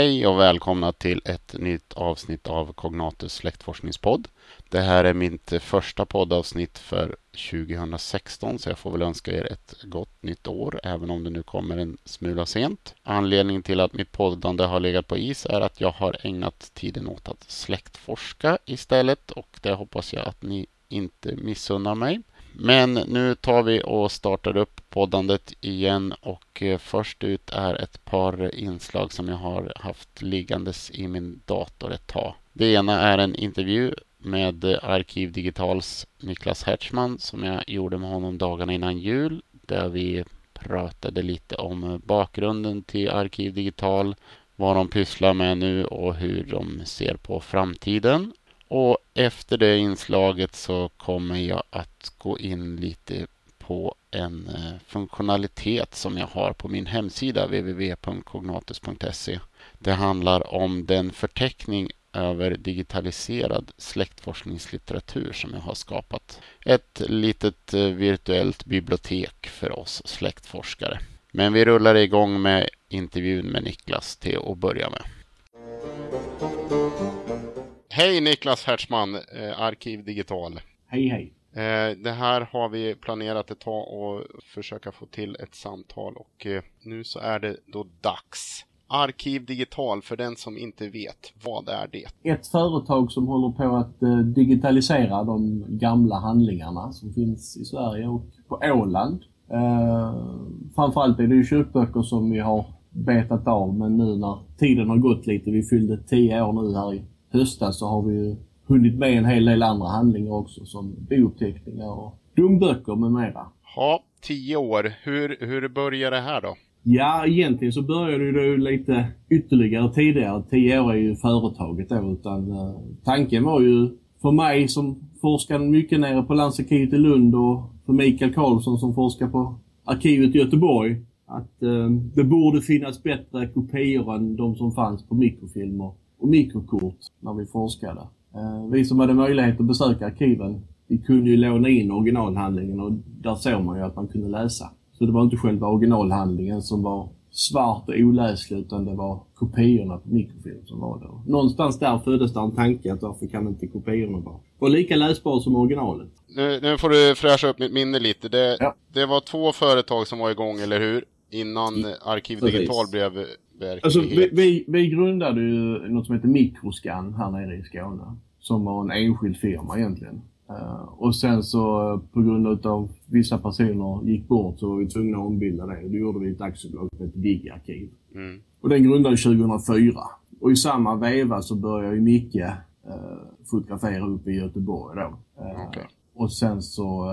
Hej och välkomna till ett nytt avsnitt av Cognatus släktforskningspodd. Det här är mitt första poddavsnitt för 2016 så jag får väl önska er ett gott nytt år även om det nu kommer en smula sent. Anledningen till att mitt poddande har legat på is är att jag har ägnat tiden åt att släktforska istället och det hoppas jag att ni inte missunnar mig. Men nu tar vi och startar upp poddandet igen och eh, först ut är ett par inslag som jag har haft liggandes i min dator ett tag. Det ena är en intervju med eh, Arkiv Digitals Niklas Hertzman som jag gjorde med honom dagarna innan jul där vi pratade lite om bakgrunden till Arkiv Digital, vad de pysslar med nu och hur de ser på framtiden. Och efter det inslaget så kommer jag att gå in lite på en eh, funktionalitet som jag har på min hemsida www.cognatus.se. Det handlar om den förteckning över digitaliserad släktforskningslitteratur som jag har skapat. Ett litet eh, virtuellt bibliotek för oss släktforskare. Men vi rullar igång med intervjun med Niklas till att börja med. Hej Niklas Hertzman, eh, Arkiv Digital. Hej hej. Eh, det här har vi planerat ett tag och försöka få till ett samtal och eh, nu så är det då dags. Arkiv Digital, för den som inte vet, vad är det? Ett företag som håller på att eh, digitalisera de gamla handlingarna som finns i Sverige och på Åland. Eh, framförallt är det ju kyrkböcker som vi har betat av men nu när tiden har gått lite, vi fyllde 10 år nu här i höstas, så har vi ju hunnit med en hel del andra handlingar också som bouppteckningar och domböcker med mera. Ja, 10 år. Hur, hur började det här då? Ja, egentligen så började det ju lite ytterligare tidigare. 10 år är ju företaget då, utan uh, tanken var ju för mig som forskade mycket nere på Landsarkivet i Lund och för Mikael Karlsson som forskar på arkivet i Göteborg att uh, det borde finnas bättre kopior än de som fanns på mikrofilmer och mikrokort när vi forskade. Uh, vi som hade möjlighet att besöka arkiven, vi kunde ju låna in originalhandlingen och där såg man ju att man kunde läsa. Så det var inte själva originalhandlingen som var svart och oläslig utan det var kopiorna på mikrofilm som var det. Någonstans där föddes det en tanke att varför kan inte kopiorna vara, vara lika läsbara som originalet? Nu, nu, får du fräscha upp mitt minne lite. Det, ja. det var två företag som var igång, eller hur? Innan Arkiv Digital blev verklighet. Alltså, vi, vi, vi grundade ju något som heter Mikroscan här nere i Skåne. Som var en enskild firma egentligen. Uh, och sen så uh, på grund utav vissa personer gick bort så var vi tvungna att ombilda det. Då gjorde vi ett aktiebolag som heter Digarkiv. Mm. Och den grundades 2004. Och i samma veva så började ju Micke uh, fotografera uppe i Göteborg då. Okay. Och sen så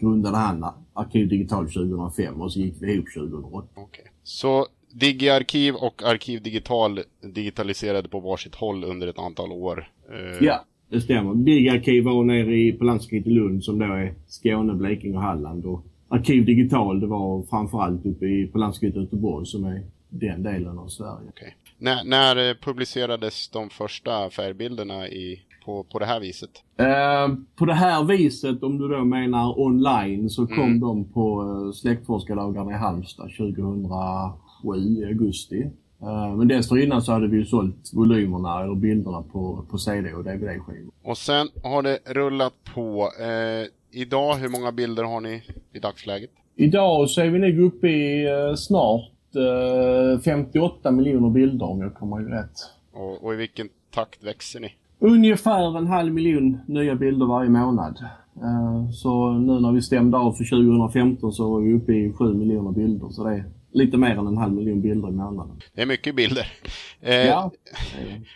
grundade han Arkiv Digital 2005 och så gick vi ihop 2008. Okay. Så Digiarkiv och Arkiv Digital digitaliserade på varsitt håll under ett antal år. Ja, det stämmer. Big Arkiv var nere i, på landsarkivet i Lund som då är Skåne, Blekinge och Halland. Och Arkiv Digital det var framförallt uppe i, på landsarkivet i Göteborg som är den delen av Sverige. Okay. När, när publicerades de första färgbilderna i, på, på det här viset? Eh, på det här viset, om du då menar online, så kom mm. de på uh, släktforskardagarna i Halmstad 2007 i augusti. Eh, men dessförinnan så hade vi ju sålt volymerna eller bilderna på, på CD och DVD-skivor. Och sen har det rullat på. Eh, idag, hur många bilder har ni i dagsläget? Idag så är vi nog uppe i eh, snart eh, 58 miljoner bilder om jag kommer ihåg rätt. Och, och, i vilken takt växer ni? Ungefär en halv miljon nya bilder varje månad. Eh, så nu när vi stämde av för 2015 så var vi uppe i 7 miljoner bilder. Så det lite mer än en halv miljon bilder i månaden. Det är mycket bilder. Eh, ja.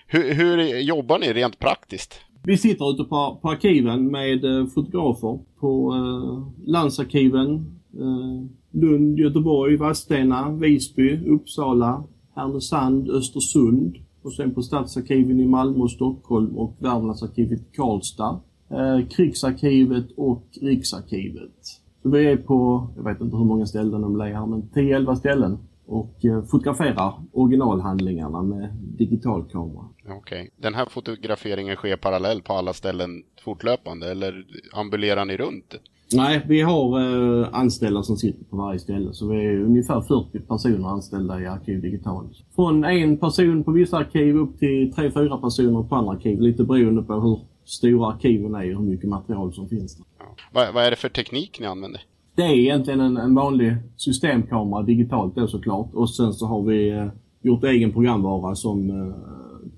hur, hur, jobbar ni rent praktiskt? Vi sitter ute på, på arkiven med eh, fotografer på eh, landsarkiven, eh, Lund, Göteborg, Vadstena, Visby, Uppsala, Härnösand, Östersund och sen på stadsarkiven i Malmö och Stockholm och Värmlandsarkivet i Karlstad, eh, Krigsarkivet och Riksarkivet. Så vi är på, jag vet inte hur många ställen de är här, men 10-11 ställen och eh, fotograferar originalhandlingarna med digital kamera. Okej. Okay. Den här fotograferingen sker parallellt på alla ställen fortlöpande eller ambulerar ni runt? Nej, vi har eh, anställda som sitter på varje ställe. Så vi är ungefär 40 personer anställda i Arkiv Digital. Från en person på vissa arkiv upp till tre, fyra personer på andra arkiv. Lite beroende på hur stora arkiven är och hur mycket material som finns där. Ja. Vad, vad är det för teknik ni använder? Det är egentligen en, en vanlig systemkamera digitalt då såklart. Och sen så har vi eh, gjort egen programvara som eh,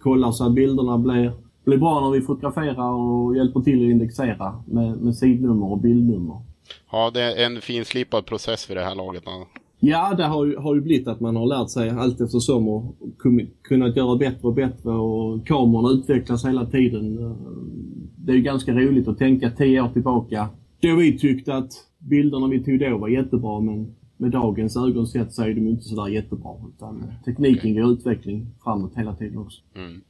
kollar så att bilderna blir, blir bra när vi fotograferar och hjälper till att indexera med, med sidnummer och bildnummer. Ja, det är en finslipad process för det här laget. Ja, det har ju, har ju blivit att man har lärt sig allt eftersom och kunnat göra bättre och bättre och kamerorna utvecklas hela tiden. Det är ganska roligt att tänka tio år tillbaka då vi tyckte att bilderna vi tog då var jättebra men med dagens ögonsätt så är de inte sådär jättebra. Utan tekniken går utveckling framåt hela tiden också. Mm.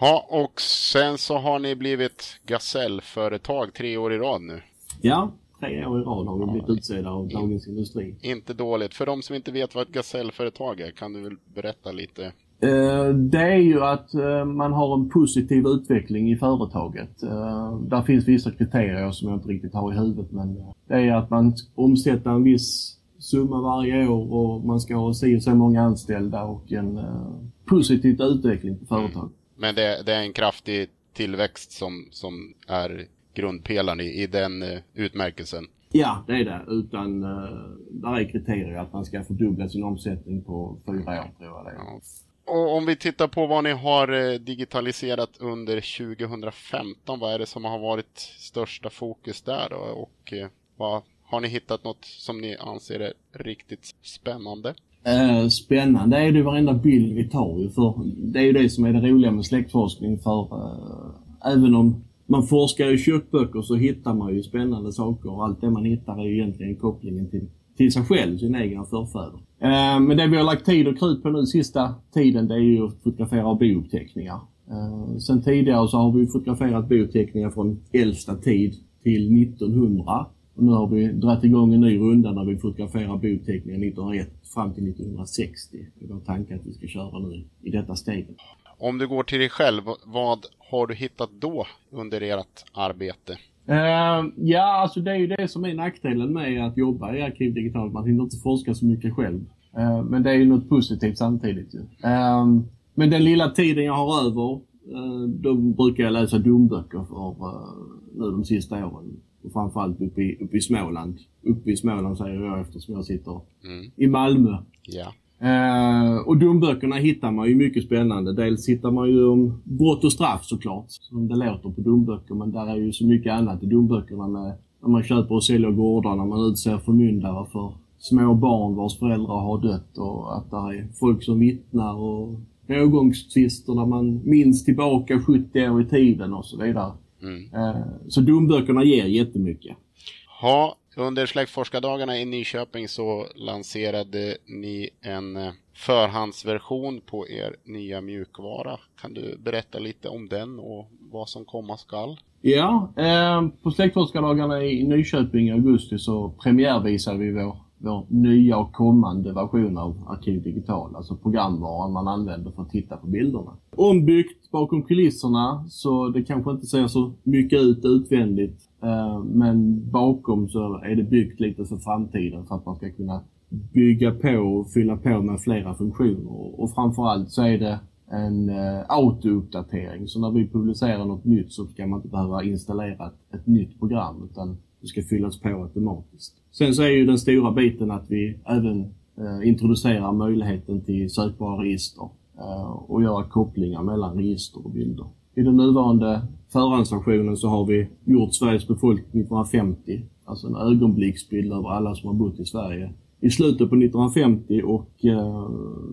Ja, och sen så har ni blivit Gasellföretag tre år i rad nu. Ja, tre år i rad har vi blivit utsedda av Dagens Industri. Inte dåligt. För de som inte vet vad ett Gasellföretag är, kan du väl berätta lite? Eh, det är ju att eh, man har en positiv utveckling i företaget. Eh, där finns vissa kriterier som jag inte riktigt har i huvudet men det är att man omsätter en viss summa varje år och man ska ha si och så många anställda och en positiv utveckling på företaget. Men det, det, är en kraftig tillväxt som, som är grundpelaren i, i den utmärkelsen? Ja, det är det. Utan uh, där är kriterier att man ska fördubbla sin omsättning på fyra år tror jag det är. Och om vi tittar på vad ni har eh, digitaliserat under 2015, vad är det som har varit största fokus där då? Och eh, vad, har ni hittat något som ni anser är riktigt spännande? Eh, spännande är det varenda bild vi tar ju för det är ju det som är det roliga med släktforskning för även om man forskar i köttböcker så hittar man ju spännande saker och allt det man hittar är ju egentligen kopplingen till till sig själv, sina egna förfäder. Eh, men det vi har lagt tid och krut på nu sista tiden det är ju att fotografera bouppteckningar. Eh, sen tidigare så har vi fotograferat bouppteckningar från äldsta tid till 1900. Och nu har vi dragit igång en ny runda där vi fotograferar bouppteckningar 1901 fram till 1960. Det är vår tanke att vi ska köra nu i detta steget. Om du går till dig själv, vad har du hittat då under ert arbete? Uh, ja, alltså det är ju det som är nackdelen med att jobba i Arkiv Digitalt. Man hinner inte forska så mycket själv. Uh, men det är ju något positivt samtidigt ju. Uh, men den lilla tiden jag har över, då brukar jag läsa domböcker för nu de sista åren. Och framförallt uppe i, uppe i Småland. Uppe i Småland säger jag eftersom jag sitter mm. i Malmö. Ja. Uh, och domböckerna hittar man ju mycket spännande. Dels hittar man ju om brott och straff såklart, som det låter på domböcker. Men där är ju så mycket annat i domböckerna med när man köper och säljer gårdar, när man utser förmyndare för små barn vars föräldrar har dött och att det är folk som vittnar och rågångstvister där man minns tillbaka 70 år i tiden och så vidare. Mm. Uh, så domböckerna ger jättemycket. Under släktforskardagarna i Nyköping så lanserade ni en eh, förhandsversion på er nya mjukvara. Kan du berätta lite om den och vad som komma skall? Ja, eh, på släktforskardagarna i Nyköping i augusti så premiärvisade vi vår, vår nya och kommande version av Arkiv Digital, alltså programvaran man använder för att titta på bilderna. Ombyggt bakom kulisserna så det kanske inte ser så mycket ut utvändigt Eh, men bakom så är det byggt lite för framtiden för att man ska kunna bygga på och fylla på med flera funktioner. Och framförallt så är det en eh, autouppdatering. Så när vi publicerar något nytt så ska man inte behöva installera ett, ett nytt program utan det ska fyllas på automatiskt. Sen så är ju den stora biten att vi även eh, introducerar möjligheten till sökbara register och göra kopplingar mellan register och bilder. I den nuvarande förhandsversionen så har vi gjort Sveriges befolkning 1950, alltså en ögonblicksbild över alla som har bott i Sverige i slutet på 1950 och eh,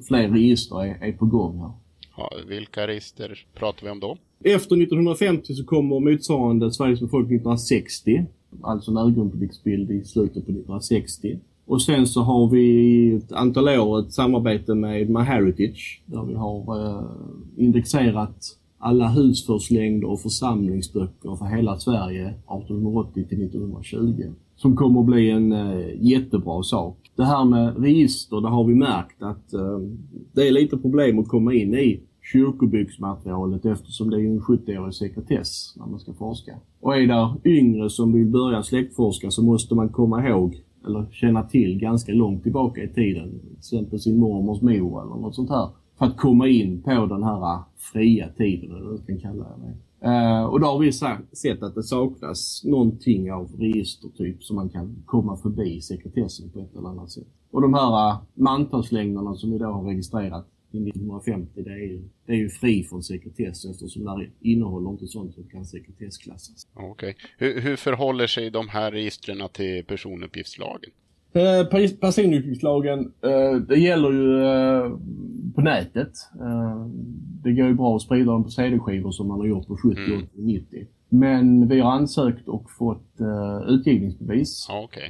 fler register är, är på gång här. Ja, vilka register pratar vi om då? Efter 1950 så kommer motsvarande Sveriges befolkning 1960, alltså en ögonblicksbild i slutet på 1960. Och sen så har vi ett antal år ett samarbete med MyHeritage där vi har eh, indexerat alla husförslängder och församlingsböcker för hela Sverige 1880 till 1920. Som kommer att bli en eh, jättebra sak. Det här med register, det har vi märkt att eh, det är lite problem att komma in i kyrkobyggsmaterialet eftersom det är en 70-årig sekretess när man ska forska. Och är där yngre som vill börja släktforska så måste man komma ihåg eller känna till ganska långt tillbaka i tiden. Till exempel sin mormors mor eller något sånt här. För att komma in på den här fria tiden, eller vad man kan kalla det. Uh, och då har vi sett att det saknas någonting av registertyp som man kan komma förbi sekretessen på ett eller annat sätt. Och de här uh, mantalslängderna som vi då har registrerat till 1950, det är, ju, det är ju fri från sekretess eftersom det innehåller inte sånt som kan sekretessklassas. Okej. Okay. Hur, hur förhåller sig de här registren till personuppgiftslagen? Eh, personuppgiftslagen, eh, det gäller ju eh, på nätet. Det går ju bra att sprida dem på CD-skivor som man har gjort på 70, mm. 80, 90. Men vi har ansökt och fått utgivningsbevis. Ja, okay.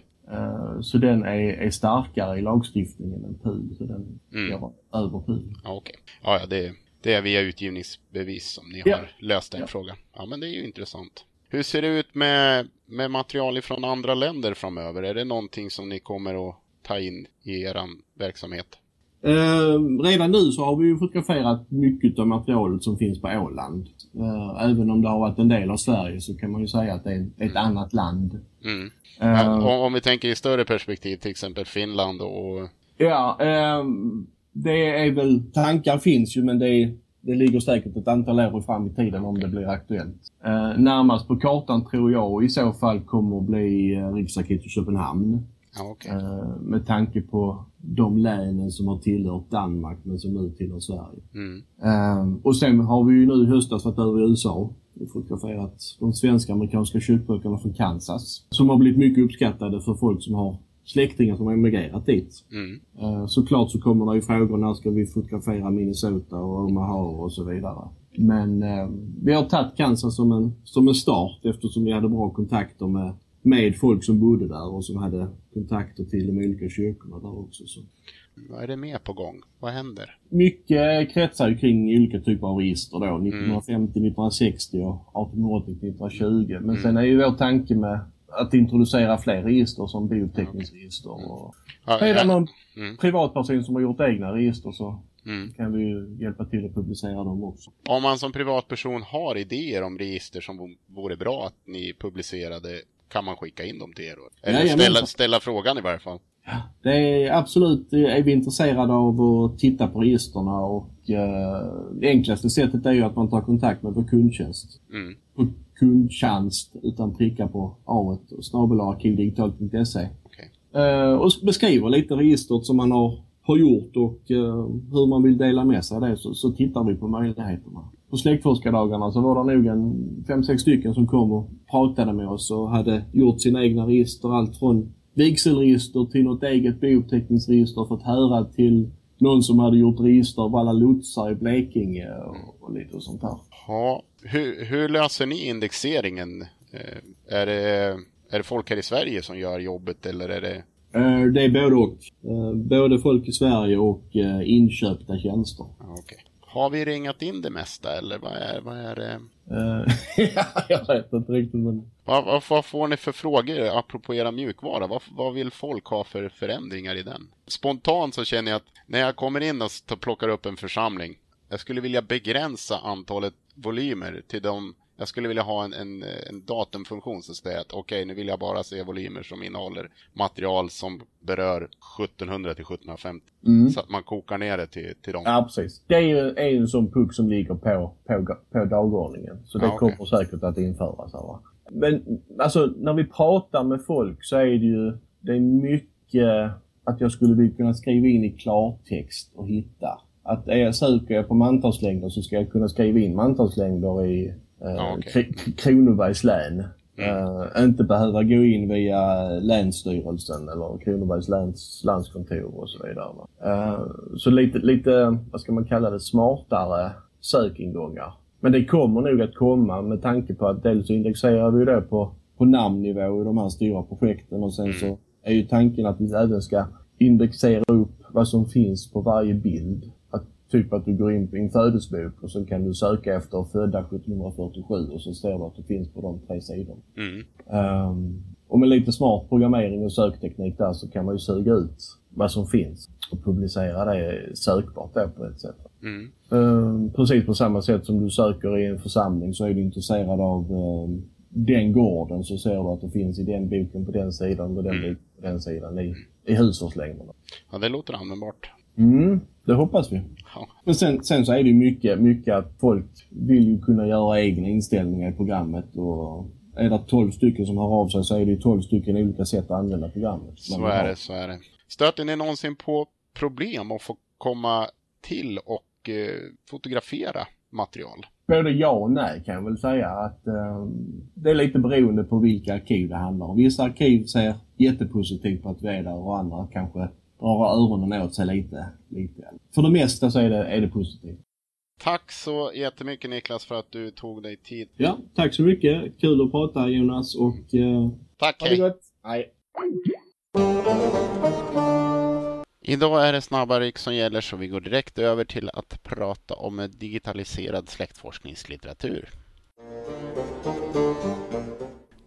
Så den är, är, starkare i lagstiftningen än PUL. Så den mm. går över PUL. Ja, okay. ja, det, det är via utgivningsbevis som ni ja. har löst den ja. frågan. Ja, men det är ju intressant. Hur ser det ut med, med material från andra länder framöver? Är det någonting som ni kommer att ta in i er verksamhet? Eh, redan nu så har vi ju fotograferat mycket av materialet som finns på Åland. Eh, även om det har varit en del av Sverige så kan man ju säga att det är ett mm. annat land. Mm. Eh, om, om, vi tänker i större perspektiv, till exempel Finland och... Ja, ehm, det är väl, tankar finns ju men det är det ligger säkert ett antal år fram i tiden om det blir aktuellt. Eh, närmast på kartan tror jag i så fall kommer att bli eh, Riksarkivet i Köpenhamn. Okay. eh, med tanke på de länen som har tillhört Danmark men som nu tillhör Sverige. Mm. Eh, och sen har vi ju nu i höstas varit över i USA och fotograferat de svenska amerikanska kyrkböckerna från Kansas. Som har blivit mycket uppskattade för folk som har släktingar som har emigrerat dit. Mm. Uh, såklart så kommer det ju frågor när ska vi fotografera Minnesota och Omaha och så vidare. Men uh, vi har tagit Kansas som en, som en start eftersom vi hade bra kontakter med, med folk som bodde där och som hade kontakter till de olika kyrkorna där också. Så. Vad är det mer på gång? Vad händer? Mycket kretsar kring olika typer av register då. 1950, mm. 1960 och 1880, 1920. Men mm. sen är ju vår tanke med att introducera fler register som biotekniksregister. Och ja, är det någon mm. privatperson som har gjort egna register så mm. kan vi ju hjälpa till att publicera dem också. Om man som privatperson har idéer om register som vore bra att ni publicerade, kan man skicka in dem till er? Eller ja, ställa, ställa frågan i varje fall. Ja, det är absolut, är vi intresserade av att titta på registerna och eh, det enklaste sättet är ju att man tar kontakt med vår kundtjänst. Mm. På kundtjänst utan pricka på A snabbelarkivdigitalt.se. Okay. Eh, och beskriver lite registret som man har, har gjort och eh, hur man vill dela med sig av det så, så tittar vi på möjligheterna. På släktforskardagarna så var det nog en fem, sex stycken som kom och pratade med oss och hade gjort sina egna register. Allt från vigselregister till något eget bouppteckningsregister fått höra till någon som hade gjort register av alla lotsar i Blekinge och, och lite sånt här. Ja, hur, hur löser ni indexeringen? Eh, är, det, är det folk här i Sverige som gör jobbet eller är det? Eh, det är både och. Eh, både folk i Sverige och inköpta tjänster. Okay. Har vi ringat in det mesta eller vad är, vad är det? jag vet inte riktigt men... Vad, vad, vad, får ni för frågor apropå era mjukvara? Vad, vad vill folk ha för förändringar i den? Spontant så känner jag att när jag kommer in och plockar upp en församling jag skulle vilja begränsa antalet volymer till de jag skulle vilja ha en, en, en datumfunktion som säger att okej, okay, nu vill jag bara se volymer som innehåller material som berör 1700 till 1750. Mm. Så att man kokar ner det till, till dem. Ja, precis. Det är ju är en sån puck som ligger på, på, på dagordningen. Så det ja, okay. kommer säkert att införas. Här, Men alltså, när vi pratar med folk så är det ju det är mycket att jag skulle kunna skriva in i klartext och hitta att är jag söker jag på mantalslängder så ska jag kunna skriva in mantalslängder i eh, okay. Kronobergs län. Mm. Uh, inte behöva gå in via Länsstyrelsen eller Kronobergs läns landskontor och så vidare. Uh, så lite, lite, vad ska man kalla det, smartare sökingångar. Men det kommer nog att komma med tanke på att dels indexerar vi det på, på namnnivå i de här stora projekten och sen mm. så är ju tanken att vi även ska indexera upp vad som finns på varje bild. Typ att du går in på en födelsebok och så kan du söka efter födda 1747 och så står det att det finns på de tre sidorna. Mm. Um, och med lite smart programmering och sökteknik där så kan man ju suga ut vad som finns och publicera det sökbart då på ett sätt. Mm. Uh, precis på samma sätt som du söker i en församling så är du intresserad av uh, den gården så ser du att det finns i den boken på den sidan och den mm. på den sidan i, i hushållslängderna. Ja, det låter användbart. Mm, det hoppas vi. Ja. Men sen, sen så är det mycket, mycket att folk vill ju kunna göra egna inställningar i programmet och är det 12 stycken som har av sig så är det ju 12 stycken olika sätt att använda programmet. Så är det, så är det. Stöter ni någonsin på problem att få komma till och eh, fotografera material? Både ja och nej kan jag väl säga. att eh, Det är lite beroende på vilka arkiv det handlar om. Vissa arkiv ser jättepositivt på att vi är där och andra kanske drar öronen åt sig lite. lite. För det mesta så är det, är det positivt. Tack så jättemycket Niklas för att du tog dig tid. Ja, tack så mycket. Kul att prata Jonas och... Eh, tack, hej. Gott. Hej. Idag är det snabba ryck som gäller så vi går direkt över till att prata om digitaliserad släktforskningslitteratur.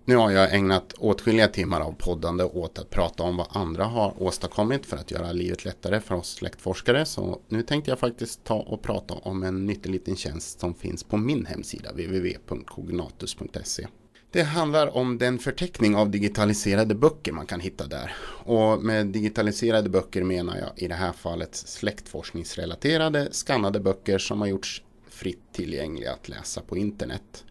Nu har jag ägnat åtskilliga timmar av poddande åt att prata om vad andra har åstadkommit för att göra livet lättare för oss släktforskare. Så nu tänkte jag faktiskt ta och prata om en nyttig liten tjänst som finns på min hemsida www.cognatus.se. Det handlar om den förteckning av digitaliserade böcker man kan hitta där. Och med digitaliserade böcker menar jag i det här fallet släktforskningsrelaterade skannade böcker som har gjorts fritt tillgängliga att läsa på internet.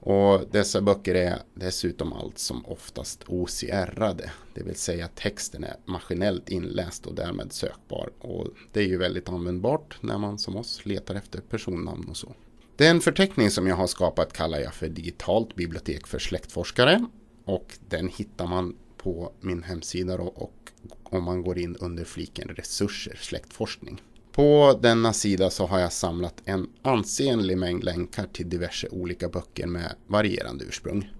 Och dessa böcker är dessutom allt som oftast OCR-ade. Det vill säga texten är maskinellt inläst och därmed sökbar. Och det är ju väldigt användbart när man som oss letar efter personnamn och så. Den förteckning som jag har skapat kallar jag för digitalt bibliotek för släktforskare. Och den hittar man på min hemsida då, och om man går in under fliken resurser släktforskning. På denna sida så har jag samlat en ansenlig mängd länkar till diverse olika böcker med varierande ursprung.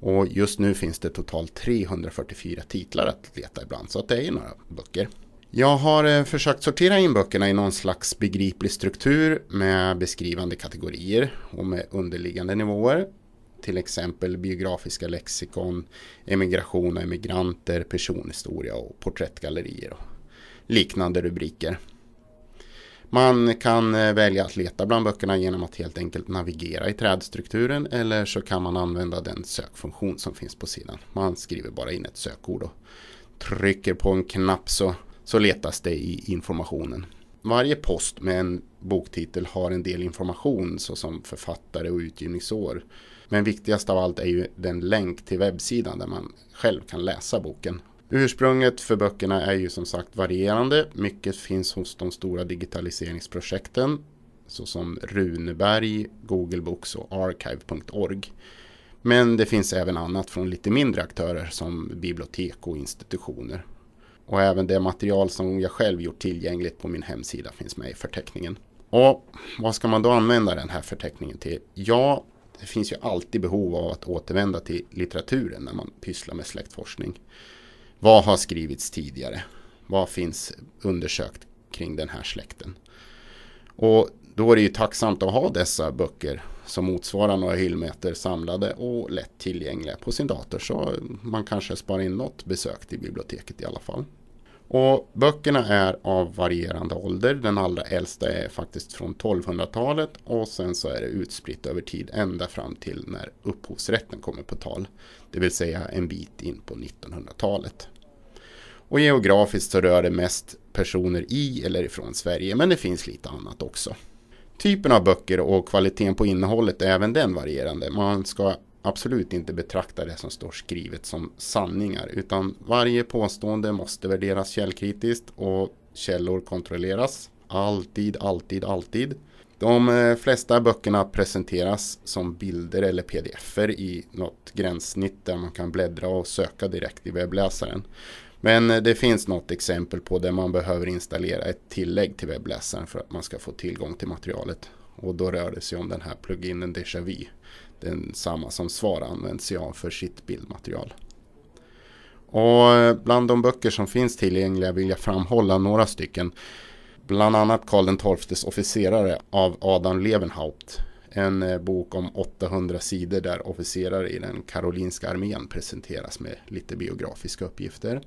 Och just nu finns det totalt 344 titlar att leta ibland så att det är några böcker. Jag har eh, försökt sortera in böckerna i någon slags begriplig struktur med beskrivande kategorier och med underliggande nivåer. Till exempel biografiska lexikon, emigration och emigranter, personhistoria och porträttgallerier och liknande rubriker. Man kan eh, välja att leta bland böckerna genom att helt enkelt navigera i trädstrukturen eller så kan man använda den sökfunktion som finns på sidan. Man skriver bara in ett sökord och trycker på en knapp så så letas det i informationen. Varje post med en boktitel har en del information såsom författare och utgivningsår. Men viktigast av allt är ju den länk till webbsidan där man själv kan läsa boken. Ursprunget för böckerna är ju som sagt varierande. Mycket finns hos de stora digitaliseringsprojekten såsom Runeberg, Google Books och Archive.org. Men det finns även annat från lite mindre aktörer som bibliotek och institutioner. Och även det material som jag själv gjort tillgängligt på min hemsida finns med i förteckningen. Och vad ska man då använda den här förteckningen till? Ja, det finns ju alltid behov av att återvända till litteraturen när man pysslar med släktforskning. Vad har skrivits tidigare? Vad finns undersökt kring den här släkten? Och då är det ju tacksamt att ha dessa böcker som motsvarar några hyllmeter samlade och lätt tillgängliga på sin dator så man kanske sparar in något besök till biblioteket i alla fall. Och böckerna är av varierande ålder. Den allra äldsta är faktiskt från 1200-talet och sen så är det utspritt över tid ända fram till när upphovsrätten kommer på tal. Det vill säga en bit in på 1900-talet. Och geografiskt så rör det mest personer i eller ifrån Sverige men det finns lite annat också. Typen av böcker och kvaliteten på innehållet är även den varierande. Man ska absolut inte betrakta det som står skrivet som sanningar utan varje påstående måste värderas källkritiskt och källor kontrolleras. Alltid, alltid, alltid. De eh, flesta böckerna presenteras som bilder eller pdf-er i något gränssnitt där man kan bläddra och söka direkt i webbläsaren. Men eh, det finns något exempel på där man behöver installera ett tillägg till webbläsaren för att man ska få tillgång till materialet. Och då rör det sig om den här pluginen Deja Vu. Den samma som SVAR använder sig av för sitt bildmaterial. Och eh, bland de böcker som finns tillgängliga vill jag framhålla några stycken. Bland annat Karl XIIs officerare av Adam Levenhaupt. En eh, bok om 800 sidor där officerare i den karolinska armén presenteras med lite biografiska uppgifter.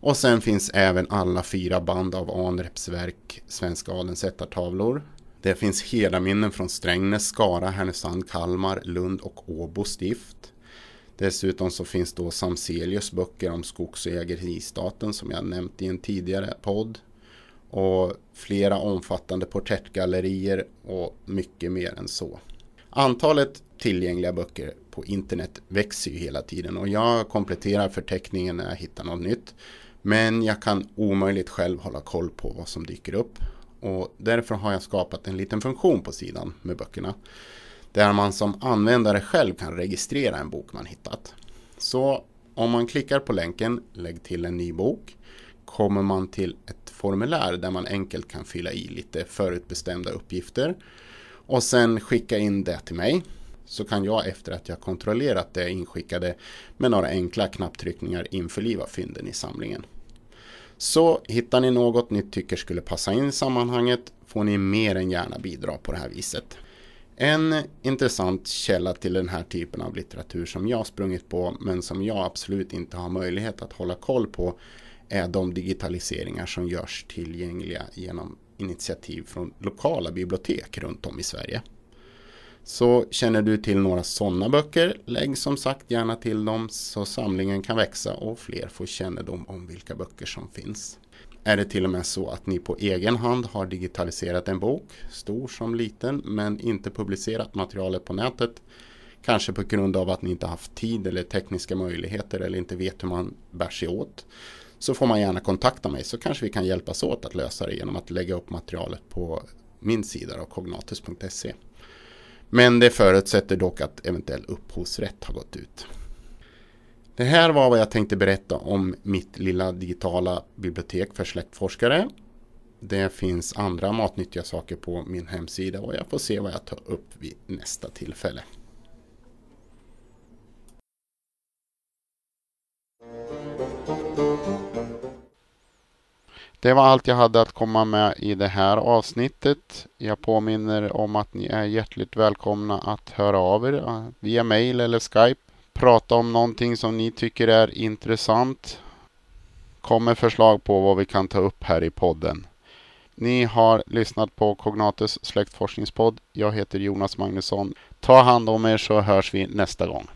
Och sen finns även alla fyra band av Anreps verk Svenska Adelns ättartavlor. Det finns hela minnen från Strängnäs, Skara, Härnösand, Kalmar, Lund och Åbo stift. Dessutom så finns då Samselius böcker om skogs och jägeristaten som jag nämnt i en tidigare podd. Och flera omfattande porträttgallerier och mycket mer än så. Antalet tillgängliga böcker på internet växer ju hela tiden och jag kompletterar förteckningen när jag hittar något nytt. Men jag kan omöjligt själv hålla koll på vad som dyker upp. Och därför har jag skapat en liten funktion på sidan med böckerna. Där man som användare själv kan registrera en bok man hittat. Så om man klickar på länken Lägg till en ny bok kommer man till ett formulär där man enkelt kan fylla i lite förutbestämda uppgifter och sen skicka in det till mig. Så kan jag efter att jag kontrollerat det inskickade med några enkla knapptryckningar införliva fynden i samlingen. Så hittar ni något ni tycker skulle passa in i sammanhanget får ni mer än gärna bidra på det här viset. En intressant källa till den här typen av litteratur som jag sprungit på men som jag absolut inte har möjlighet att hålla koll på är de digitaliseringar som görs tillgängliga genom initiativ från lokala bibliotek runt om i Sverige. Så känner du till några sådana böcker, lägg som sagt gärna till dem så samlingen kan växa och fler får kännedom om vilka böcker som finns. Är det till och med så att ni på egen hand har digitaliserat en bok, stor som liten, men inte publicerat materialet på nätet, kanske på grund av att ni inte haft tid eller tekniska möjligheter eller inte vet hur man bär sig åt, så får man gärna kontakta mig så kanske vi kan hjälpas åt att lösa det genom att lägga upp materialet på min sida av cognatus.se. Men det förutsätter dock att eventuell upphovsrätt har gått ut. Det här var vad jag tänkte berätta om mitt lilla digitala bibliotek för släktforskare. Det finns andra matnyttiga saker på min hemsida och jag får se vad jag tar upp vid nästa tillfälle. Det var allt jag hade att komma med i det här avsnittet. Jag påminner om att ni är hjärtligt välkomna att höra av er eh, via mail eller Skype. Prata om någonting som ni tycker är intressant. Kom med förslag på vad vi kan ta upp här i podden. Ni har lyssnat på Cognatus släktforskningspodd. Jag heter Jonas Magnusson. Ta hand om er så hörs vi nästa gång.